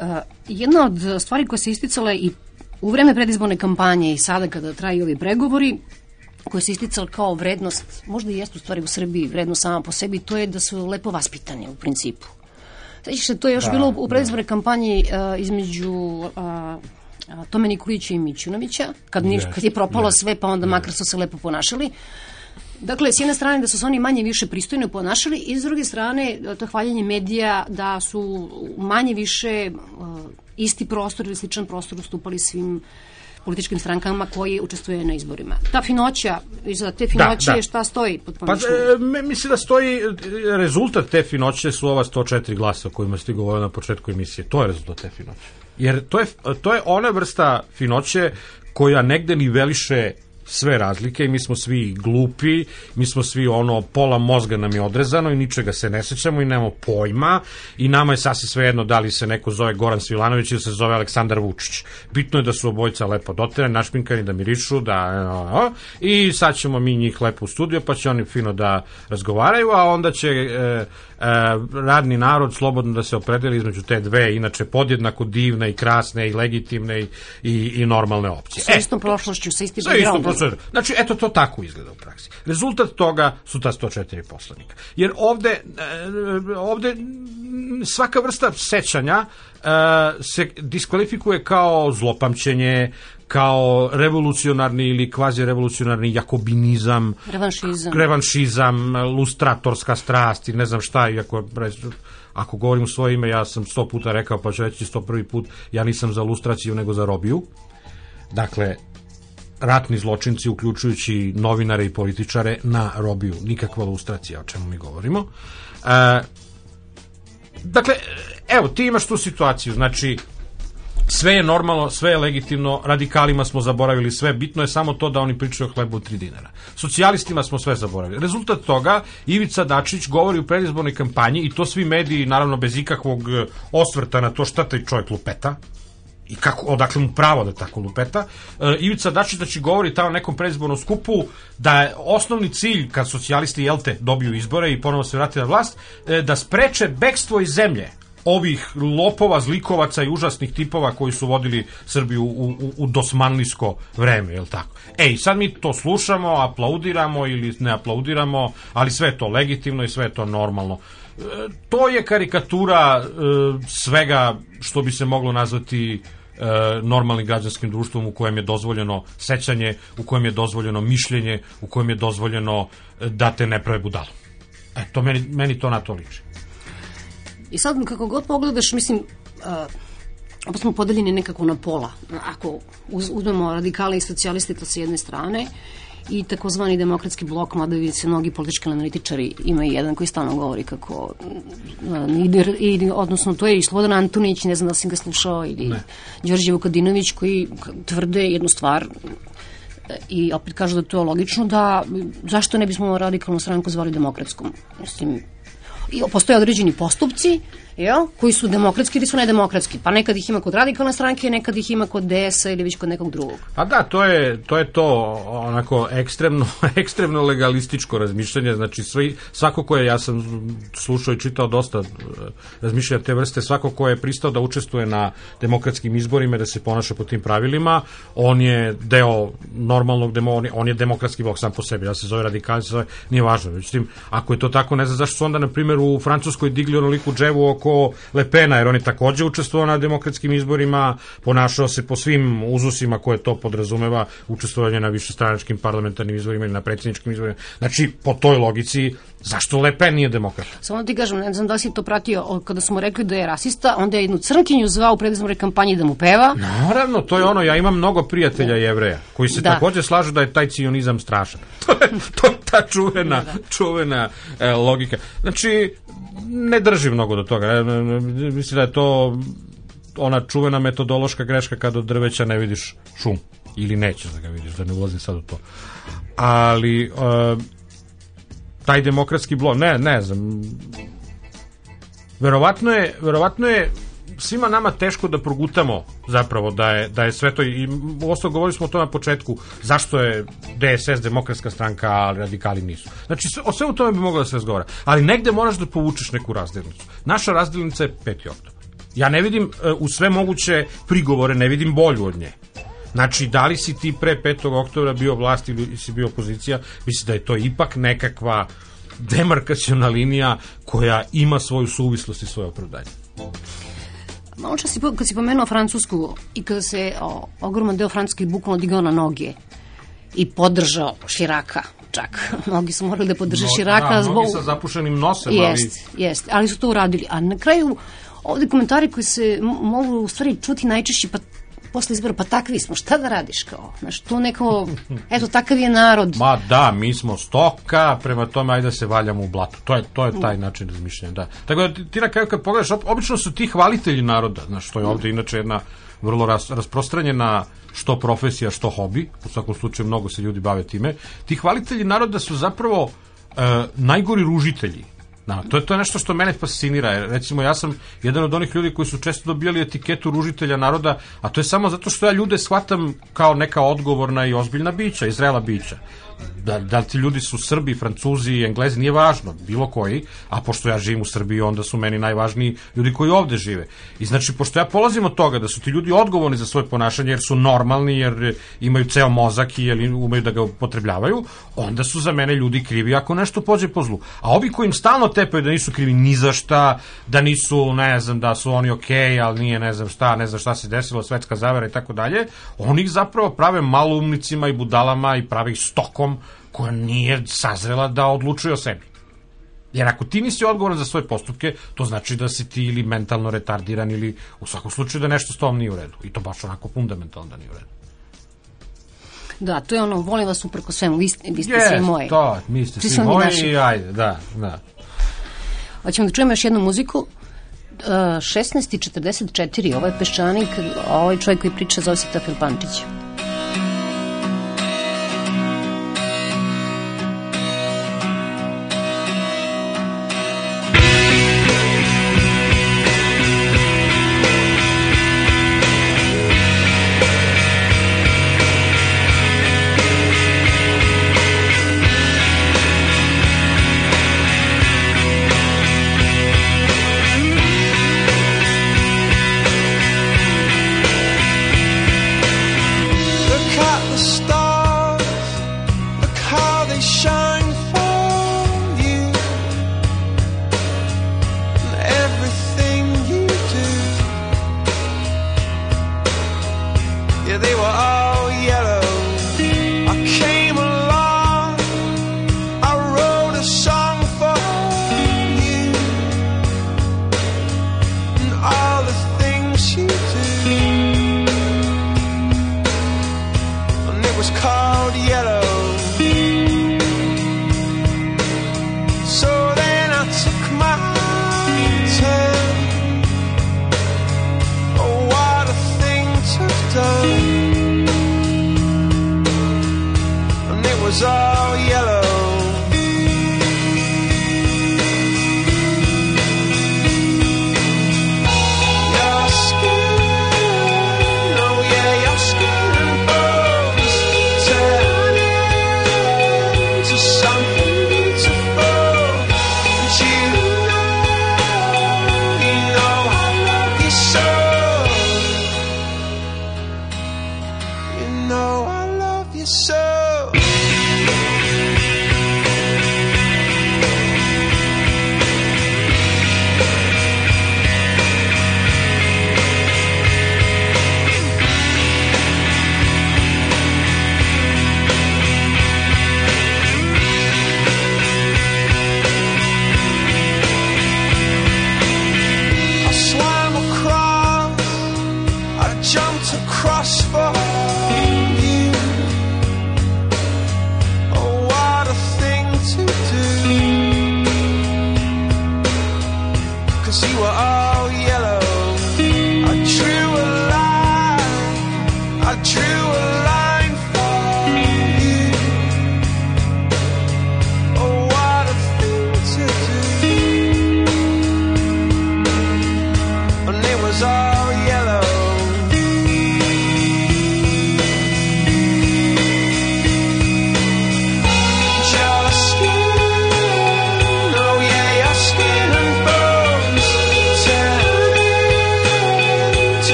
S7: Uh, jedna od stvari koja se isticala i u vreme predizborne kampanje i sada kada traju ovi pregovori, koja se isticala kao vrednost, možda i jeste u stvari u Srbiji vrednost sama po sebi, to je da su lepo vaspitani u principu. Sećaš se, to je još
S10: Da,
S7: bilo u predizbornoj kampanji uh, između uh, a, Tome Nikolića i Mićunovića, kad,
S10: Yes,
S7: kad je propalo
S10: yes,
S7: sve, pa onda makar su se lepo ponašali. Dakle, s jedne strane da su se oni manje više pristojno ponašali i s druge strane to hvaljenje medija da su manje više uh, isti prostor ili sličan prostor ustupali svim političkim strankama koji učestvuje na izborima. Ta finoća, iza te finoće
S9: da.
S7: šta stoji
S9: Pa, e, mislim da stoji, e, rezultat te finoće su ova 104 glasa o kojima ste govorili na početku emisije. To je rezultat te finoće. Jer to je, to je ona vrsta finoće koja negde niveliše sve razlike i mi smo svi glupi, mi smo svi ono, pola mozga nam je odrezano i ničega se ne sećamo i nemamo pojma i nama je sasvim svejedno da li se neko zove Goran Svilanović ili se zove Aleksandar Vučić. Bitno je da su obojca lepo dotirani, našminkani, da mirišu, da... I sad ćemo mi njih lepo u studio, pa će oni fino da razgovaraju, a onda će e, e, radni narod slobodno da se opredeli između te dve, inače podjednako divne i krasne i legitimne i, i, i normalne opcije.
S7: Sa istom prošlošću, sa istim
S9: Sa istom
S7: backgroundom.
S9: procesom. Znači, eto, to tako izgleda u praksi. Rezultat toga su ta 104 poslanika. Jer ovde, e, ovde svaka vrsta sećanja e, se diskvalifikuje kao zlopamćenje, kao revolucionarni ili kvazi revolucionarni jakobinizam,
S7: Revanšizam.
S9: revanšizam, lustratorska strast i ne znam šta, iako ako govorim u svoje ime, ja sam sto puta rekao, pa ću reći sto prvi put, ja nisam za lustraciju, nego za robiju. Dakle, ratni zločinci, uključujući novinare i političare, na robiju. Nikakva lustracija, o čemu mi govorimo. E, dakle, evo, ti imaš tu situaciju, znači, sve je normalno, sve je legitimno, radikalima smo zaboravili sve, bitno je samo to da oni pričaju o hlebu od 3 dinara. Socijalistima smo sve zaboravili. Rezultat toga, Ivica Dačić govori u predizbornoj kampanji i to svi mediji, naravno bez ikakvog e, osvrta na to šta taj čovjek lupeta, i kako, odakle mu pravo da tako lupeta. E, Ivica Dačić znači govori tamo nekom predizbornom skupu da je osnovni cilj kad socijalisti jelte dobiju izbore i ponovo se vrati na vlast, e, da spreče bekstvo iz zemlje ovih lopova, zlikovaca i užasnih tipova koji su vodili Srbiju u, u, u dosmanlijsko vreme, je tako? Ej, sad mi to slušamo, aplaudiramo ili ne aplaudiramo, ali sve je to legitimno i sve je to normalno. To je karikatura e, svega što bi se moglo nazvati e, normalnim građanskim društvom u kojem je dozvoljeno sećanje, u kojem je dozvoljeno mišljenje, u kojem je dozvoljeno e, da te ne prave budalo. E, to meni, meni to na to liči.
S7: I sad kako god pogledaš, mislim, uh, opet smo podeljeni nekako na pola. Ako uz, uzmemo radikale i socijaliste to sa jedne strane, i takozvani demokratski blok, mada vidi se mnogi politički analitičari, ima i jedan koji stalno govori kako, uh, i, i, odnosno to je i Slobodan Antonić, ne znam da sam ga slušao, ili ne. Đorđe Vukadinović koji tvrde jednu stvar, i opet kažu da to je logično da zašto ne bismo radikalnu stranku zvali demokratskom mislim i postoje određeni postupci jel, koji su demokratski ili su nedemokratski. Pa nekad ih ima kod radikalne stranke, nekad ih ima kod DS-a ili već kod nekog drugog.
S9: Pa da, to je to, je to onako ekstremno, ekstremno legalističko razmišljanje. Znači, svi, svako ko je, ja sam slušao i čitao dosta e, razmišljanja te vrste, svako ko je pristao da učestvuje na demokratskim izborima da se ponaša po tim pravilima, on je deo normalnog demo, on je, demokratski blok sam po sebi. Ja se zove radikal, se zove, nije važno. Međutim, ako je to tako, ne znam zašto su onda, na primjer, u Francuskoj digli onoliku dževu oko oko Lepena, jer on je takođe učestvovao na demokratskim izborima, ponašao se po svim uzusima koje to podrazumeva učestvovanje na višestranačkim parlamentarnim izborima ili na predsjedničkim izborima. Znači, po toj logici, zašto Le Pen nije demokrat?
S7: Samo da ti kažem, ne znam da si to pratio, kada smo rekli da je rasista, onda je jednu crnkinju zvao u predizbornoj kampanji da mu peva.
S9: Naravno, to je ono, ja imam mnogo prijatelja jevreja, koji se da. takođe slažu da je taj cionizam strašan. to je, to je ta čuvena, da. čuvena e, logika. Znači, ne drži mnogo do toga. Mislim da je to ona čuvena metodološka greška kada od drveća ne vidiš šum ili nećeš da ga vidiš, da ne ulazim sad u to. Ali uh, taj demokratski blok, ne, ne znam. Verovatno je, verovatno je svima nama teško da progutamo zapravo da je, da je sve to i ostalo govorili smo o tome na početku zašto je DSS demokratska stranka a radikali nisu. Znači o svemu tome bi moglo da se razgovara. Ali negde moraš da povučeš neku razdelnicu. Naša razdelnica je 5. oktobar. Ja ne vidim e, u sve moguće prigovore, ne vidim bolju od nje. Znači, da li si ti pre 5. oktobra bio vlast ili si bio opozicija, mislim da je to ipak nekakva demarkaciona linija koja ima svoju suvislost i svoje opravdanje.
S7: Malo čas si, kad si pomenuo Francusku i kada se o, ogroman deo Francuske bukvalno digao na noge i podržao Širaka, čak. Mnogi su morali da podrže no, Širaka.
S9: Da, zbog... mnogi sa zapušenim nosem,
S7: jest, ali... Jest, ali su to uradili. A na kraju, ovde komentari koji se mogu u stvari čuti najčešće, pa posle izbora, pa takvi smo, šta da radiš kao? Znaš, to neko, eto, takav je narod.
S9: Ma da, mi smo stoka, prema tome ajde da se valjamo u blatu. To je, to je taj način razmišljanja, da. Tako da ti na kraju kad pogledaš, obično su ti hvalitelji naroda, znaš, što je ovde inače jedna vrlo ras, rasprostranjena što profesija, što hobi, u svakom slučaju mnogo se ljudi bave time, ti hvalitelji naroda su zapravo e, najgori ružitelji Da, to je to je nešto što mene fascinira. Recimo ja sam jedan od onih ljudi koji su često dobijali etiketu ružitelja naroda, a to je samo zato što ja ljude shvatam kao neka odgovorna i ozbiljna bića, izrela bića da, da ti ljudi su Srbi, Francuzi, Englezi, nije važno, bilo koji, a pošto ja živim u Srbiji, onda su meni najvažniji ljudi koji ovde žive. I znači, pošto ja polazim od toga da su ti ljudi odgovorni za svoje ponašanje, jer su normalni, jer imaju ceo mozak i jer umeju da ga upotrebljavaju, onda su za mene ljudi krivi ako nešto pođe po zlu. A ovi koji im stalno tepaju da nisu krivi ni za šta, da nisu, ne znam, da su oni okej, okay, ali nije ne znam šta, ne znam šta se desilo, svetska zavera i tako dalje, oni ih zapravo prave malumnicima i budalama i prave ih koja nije sazrela da odlučuje o sebi. Jer ako ti nisi odgovoran za svoje postupke, to znači da si ti ili mentalno retardiran ili u svakom slučaju da nešto s tom nije u redu. I to baš onako fundamentalno da nije u redu.
S7: Da, to je ono, volim vas uprko svemu, vi, vi ste yes, svi moji.
S9: to, mi ste svi, svi moji naši. i ajde, da, da.
S7: Hoćemo da čujemo još jednu muziku. Uh, 16.44, ovo je Peščanik, ovaj čovjek koji priča zove se Tafil Pančić.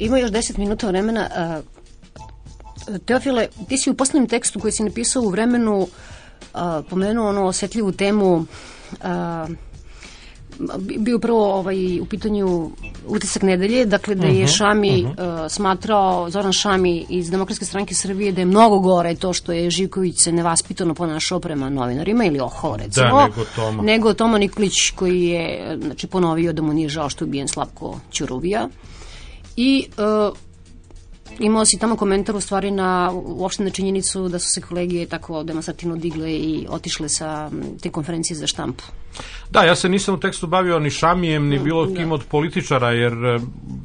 S7: Ima još 10 minuta vremena. Teofile, ti si u poslednjem tekstu koji si napisao u vremenu a, pomenuo ono osetljivu temu a, bio prvo ovaj, u pitanju utisak nedelje, dakle da je
S10: Mhm,
S7: Šami
S10: mhm.
S7: a, smatrao, Zoran Šami iz Demokratske stranke Srbije da je mnogo gore to što je Živković se nevaspitano ponašao prema novinarima ili oholo recimo,
S9: Da, nego Toma.
S7: nego Toma Nikolić koji je znači, ponovio da mu nije žao što je ubijen Slavko Ćuruvija. I uh, imao si tamo komentar u stvari na uopšte na činjenicu da su se kolege tako demonstrativno digle i otišle sa te konferencije za štampu.
S9: Da, ja se nisam u tekstu bavio ni Šamijem, ni bilo
S7: da.
S9: kim od političara, jer e,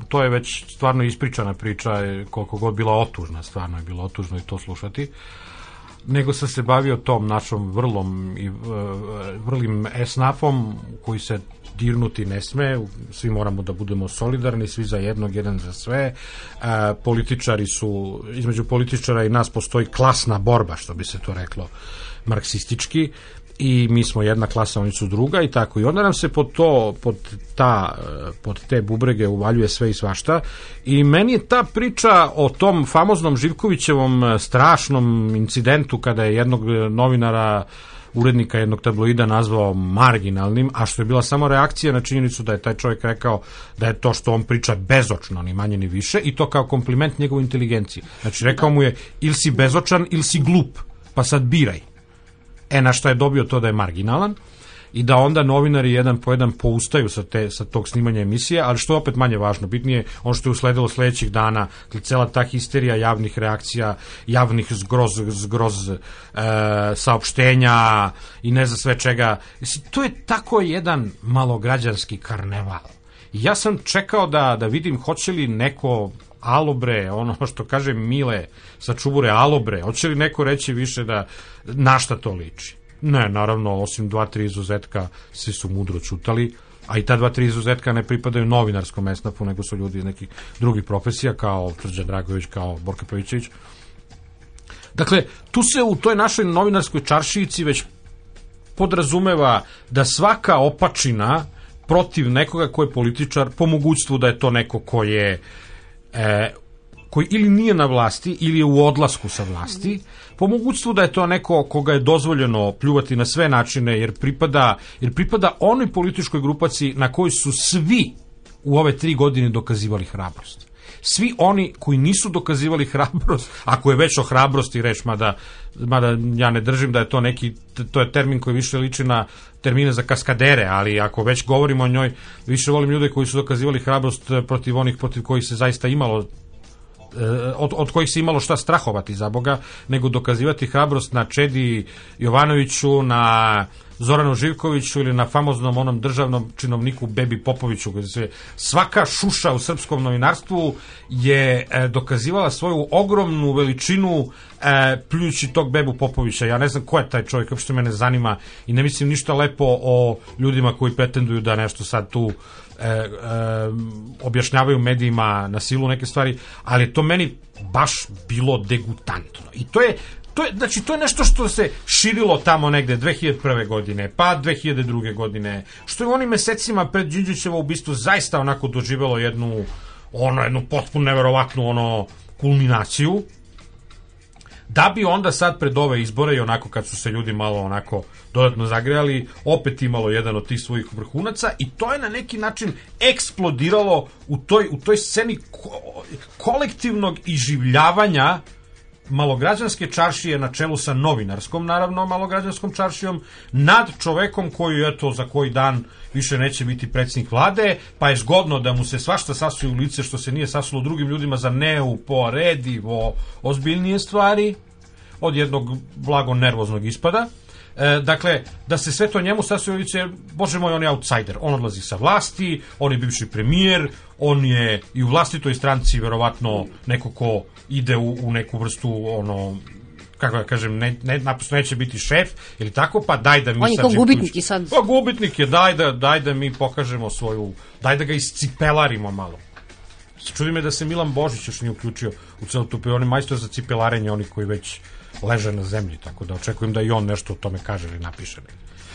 S9: to je već stvarno ispričana priča, e, koliko god bila otužna, stvarno je bilo otužno i to slušati. Nego sam se bavio tom našom vrlom i vrlim esnafom koji se dirnuti ne sme, svi moramo da budemo solidarni, svi za jednog, jedan za sve. E, političari su, između političara i nas postoji klasna borba, što bi se to reklo marksistički i mi smo jedna klasa, oni su druga i tako. I onda nam se pod to, pod, ta, e, pod te bubrege uvaljuje sve i svašta i meni je ta priča o tom famoznom Živkovićevom e, strašnom incidentu kada je jednog e, novinara urednika jednog tabloida nazvao marginalnim, a što je bila samo reakcija na činjenicu da je taj čovjek rekao da je to što on priča bezočno, ni manje ni više, i to kao kompliment njegovoj inteligenciji. Znači, rekao mu je, ili si bezočan, ili si glup, pa sad biraj. E, na što je dobio to da je marginalan. I da onda novinari jedan po jedan poustaju sa, te, sa tog snimanja emisije, ali što je opet manje važno, bitnije ono što je usledilo sledećih dana, cela ta histerija javnih reakcija, javnih zgroz, zgroz e, saopštenja i ne znam sve čega. To je tako jedan malograđanski karneval. Ja sam čekao da, da vidim hoće li neko alobre, ono što kaže Mile sa čubure alobre, hoće li neko reći više da na šta to liči? Ne, naravno, osim dva, tri izuzetka, svi su mudro čutali, a i ta dva, tri izuzetka ne pripadaju novinarskom esnafu, nego su ljudi iz nekih drugih profesija, kao Srđan Dragović, kao Borka Pavićević. Dakle, tu se u toj našoj novinarskoj čaršijici već podrazumeva da svaka opačina protiv nekoga ko je političar, po mogućstvu da je to neko ko je e, koji ili nije na vlasti ili je u odlasku sa vlasti, po mogućstvu da je to neko koga je dozvoljeno pljuvati na sve načine jer pripada, jer pripada onoj političkoj grupaciji na kojoj su svi u ove tri godine dokazivali hrabrost. Svi oni koji nisu dokazivali hrabrost, ako je već o hrabrosti reč, mada, mada ja ne držim da je to neki, to je termin koji više liči na termine za kaskadere, ali ako već govorimo o njoj, više volim ljude koji su dokazivali hrabrost protiv onih protiv kojih se zaista imalo od, od kojih se imalo šta strahovati za Boga, nego dokazivati hrabrost na Čedi Jovanoviću, na Zoranu Živkoviću ili na famoznom onom državnom činovniku Bebi Popoviću. Se svaka šuša u srpskom novinarstvu je e, dokazivala svoju ogromnu veličinu e, pljujući tog Bebu Popovića. Ja ne znam ko je taj čovjek, uopšte mene zanima i ne mislim ništa lepo o ljudima koji pretenduju da nešto sad tu e, e, objašnjavaju medijima na silu neke stvari, ali to meni baš bilo degutantno. I to je to je, znači, to je nešto što se širilo tamo negde 2001. godine, pa 2002. godine, što je u onim mesecima pred Đinđićevo ubistvo zaista onako doživelo jednu, ono, jednu potpuno neverovatnu ono, kulminaciju, da bi onda sad pred ove izbore i onako kad su se ljudi malo onako dodatno zagrejali, opet imalo jedan od tih svojih vrhunaca i to je na neki način eksplodiralo u toj, u toj sceni ko, kolektivnog iživljavanja malograđanske čaršije na čelu sa novinarskom, naravno, malograđanskom čaršijom, nad čovekom koji, eto, za koji dan više neće biti predsjednik vlade, pa je zgodno da mu se svašta sasuje u lice što se nije sasulo drugim ljudima za neuporedivo ozbiljnije stvari od jednog blago nervoznog ispada. E, dakle, da se sve to njemu sasvim lice, bože moj, on je outsider. On odlazi sa vlasti, on je bivši premijer, on je i u vlastitoj stranci verovatno neko ko ide u, u neku vrstu ono kako ja kažem, ne, ne, naprosto neće biti šef ili tako, pa daj da mi
S7: On je kao gubitnik i sad...
S9: Pa gubitnik je, daj da, daj da mi pokažemo svoju, daj da ga iscipelarimo malo. Čudi me da se Milan Božić još nije uključio u celu tu, on je majstor za cipelarenje onih koji već leže na zemlji, tako da očekujem da i on nešto o tome kaže ili napiše.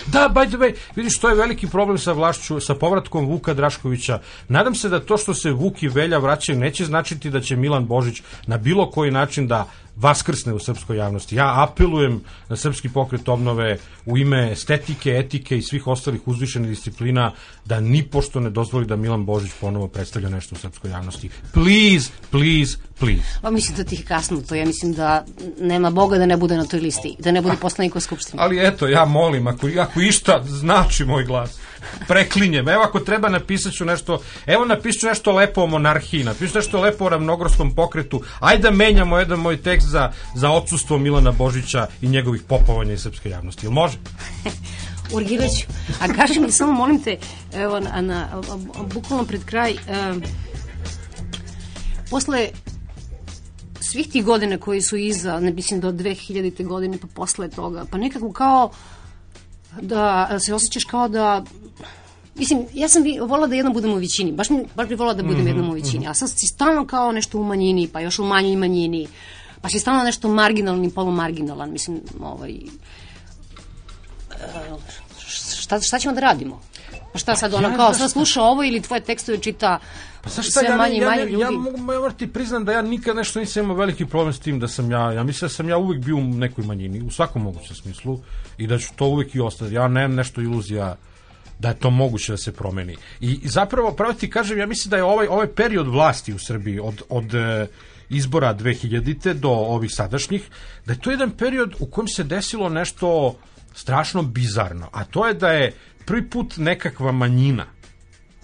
S9: Da, by the way, vidiš, to je veliki problem sa vlašću, sa povratkom Vuka Draškovića. Nadam se da to što se Vuk i Velja vraćaju neće značiti da će Milan Božić na bilo koji način da vaskrsne u srpskoj javnosti. Ja apelujem na srpski pokret obnove u ime estetike, etike i svih ostalih uzvišenih disciplina da ni pošto ne dozvoli da Milan Božić ponovo predstavlja nešto u srpskoj javnosti. Please, please, please.
S7: Pa mislim da ti je kasno to. Ja mislim da nema Boga da ne bude na toj listi, da ne bude poslanik u skupštini.
S9: Ali eto, ja molim, ako, ako išta znači moj glas, preklinjem. Evo ako treba napisat ću nešto, evo napisat ću nešto lepo o monarhiji, napisat ću nešto lepo o ravnogorskom pokretu, ajde da menjamo jedan moj tekst za, za odsustvo Milana Božića i njegovih popovanja iz srpske javnosti. Ili može?
S7: Urgileću, a kaži mi samo, molim te, evo, na, na, bukvalno pred kraj, um, posle svih tih godina koji su iza, ne mislim do 2000. godine, pa posle toga, pa nekako kao da se osjećaš kao da Mislim, ja sam bi volila da jednom budem u većini, baš, mi, baš bi volila da budem mm -hmm, jednom u većini, mm -hmm. a sad si stalno kao nešto u manjini, pa još u manjoj manjini, pa si stalno nešto marginalan i polumarginalan, mislim, ovaj, šta, šta ćemo da radimo? Pa šta sad ona kao, sad sluša ovo ili tvoje tekstove čita
S9: pa sa šta,
S7: sve
S9: ja,
S7: manje i
S9: ja,
S7: manje
S9: ja,
S7: ljudi?
S9: Ja, mogu ja ti priznam da ja nikad nešto nisam imao veliki problem s tim da sam ja, ja mislim da sam ja uvek bio u nekoj manjini, u svakom mogućem smislu i da ću to uvek i ostati. Ja nemam nešto iluzija da je to moguće da se promeni. I, zapravo, pravo ti kažem, ja mislim da je ovaj, ovaj period vlasti u Srbiji od, od e, izbora 2000. do ovih sadašnjih, da je to jedan period u kojem se desilo nešto strašno bizarno, a to je da je prvi put nekakva manjina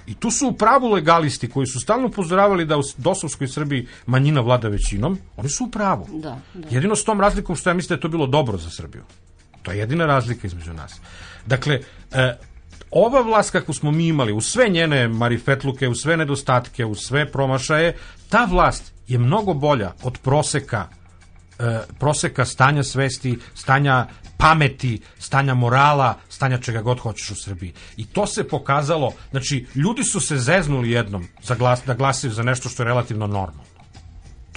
S9: I tu su u pravu legalisti koji su stalno upozoravali da u dosovskoj Srbiji manjina vlada većinom, oni su u pravu.
S7: Da, da.
S9: Jedino s tom razlikom što ja mislim da je to bilo dobro za Srbiju. To je jedina razlika između nas. Dakle, e, ova vlast kakvu smo mi imali, u sve njene marifetluke, u sve nedostatke, u sve promašaje, ta vlast je mnogo bolja od proseka e, proseka stanja svesti, stanja pameti, stanja morala, stanja čega god hoćeš u Srbiji. I to se pokazalo, znači, ljudi su se zeznuli jednom za glas, da glasaju za nešto što je relativno normalno.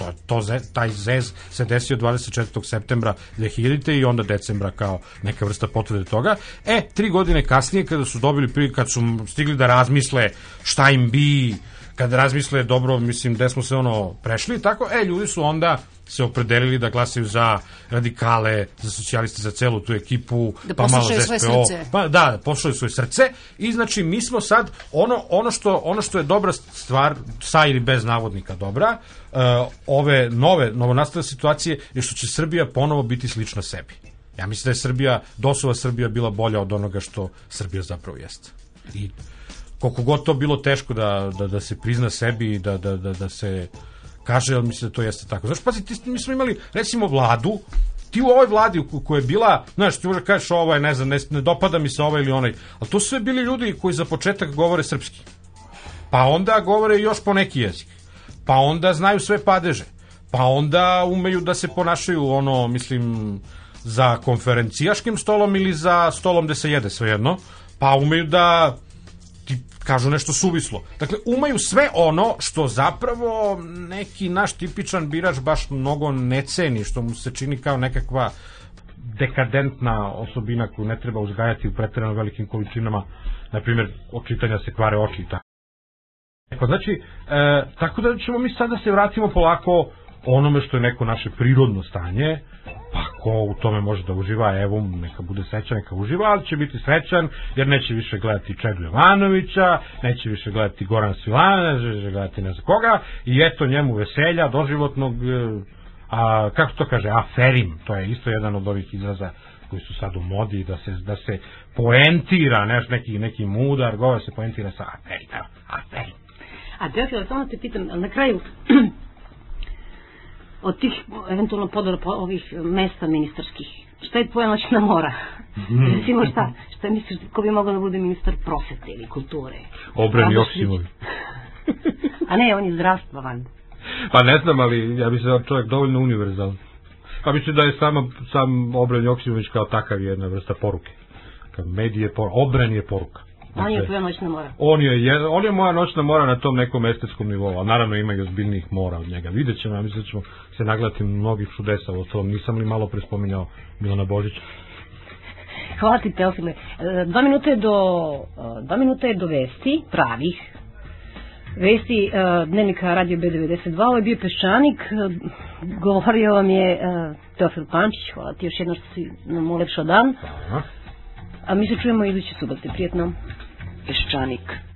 S9: To, to, taj zez se desio 24. septembra 2000. i onda decembra kao neka vrsta potvrde toga. E, tri godine kasnije, kada su dobili priliku, kad su stigli da razmisle šta im bi, kad razmisle dobro, mislim, gde smo se ono prešli, tako, e, ljudi su onda se opredelili da glasaju za radikale, za socijaliste, za celu tu ekipu,
S7: Da
S9: pa malo za SPO. Pa da, poslušaju svoje srce i znači mi smo sad ono ono što ono što je dobra stvar sa ili bez navodnika dobra, uh, ove nove novonastale situacije je što će Srbija ponovo biti slična sebi. Ja mislim da je Srbija, dosova Srbija bila bolja od onoga što Srbija zapravo jeste. I koliko god to bilo teško da, da, da se prizna sebi i da, da, da, da se kaže, ali mislim da to jeste tako. Znaš, pazi, ti, mi smo imali, recimo, vladu, ti u ovoj vladi u kojoj je bila, znaš, ti možda kažeš ovo je, ne znam, ne, ne dopada mi se ovaj ili onaj, ali to su sve bili ljudi koji za početak govore srpski. Pa onda govore još po neki jezik. Pa onda znaju sve padeže. Pa onda umeju da se ponašaju ono, mislim, za konferencijaškim stolom ili za stolom gde se jede svejedno. Pa umeju da kažu nešto suvislo. Dakle, umaju sve ono što zapravo neki naš tipičan birač baš mnogo ne ceni, što mu se čini kao nekakva dekadentna osobina koju ne treba uzgajati u pretjerano velikim količinama, na primjer, od čitanja se kvare oči i tako. Znači, e, tako da ćemo mi sad da se vratimo polako onome što je neko naše prirodno stanje, pa ko u tome može da uživa, evo, neka bude srećan, neka uživa, ali će biti srećan, jer neće više gledati Čedu Jovanovića, neće više gledati Goran Svilana, neće više gledati ne znam koga, i eto njemu veselja, doživotnog, e, a, kako to kaže, aferim, to je isto jedan od ovih izraza koji su sad u modi, da se, da se poentira, neš, neki, neki mudar, govor se poentira sa aferim, aferim.
S7: A Teofila, samo te pitam, na kraju od tih eventualno podora po ovih mesta ministarskih, šta je tvoja noćna mora?
S9: Mm.
S7: Recimo šta, šta misliš, ko bi mogao da bude ministar prosvete ili kulture?
S9: Obren
S7: Abo
S9: Joksimović.
S7: A ne, on je zdravstva van.
S9: Pa ne znam, ali ja mislim da je čovjek dovoljno univerzalan. Pa mislim da je sama, sam Obren Joksimović kao takav jedna vrsta poruke. Kad medij je poruka, Obren je poruka.
S7: On je tvoja noćna mora.
S9: On je, jed- on je moja noćna mora na tom nekom estetskom nivou, a naravno ima i ozbiljnijih mora od njega. Vidjet ćemo, ja mislim da ćemo se nagledati mnogih čudesa, u ostalom nisam li malo prespominjao Milana Božića.
S7: Hvala ti, Teofile. E, Dva minuta je do, e, dva minuta je do vesti, pravih, vesti e, dnevnika Radio B92, ovo je bio Peščanik, govorio vam je Teofil Pančić, hvala ti još jedno što si nam ulepšao dan,
S9: Aha.
S7: a mi se čujemo iduće subote, prijetno.
S6: Peščanik.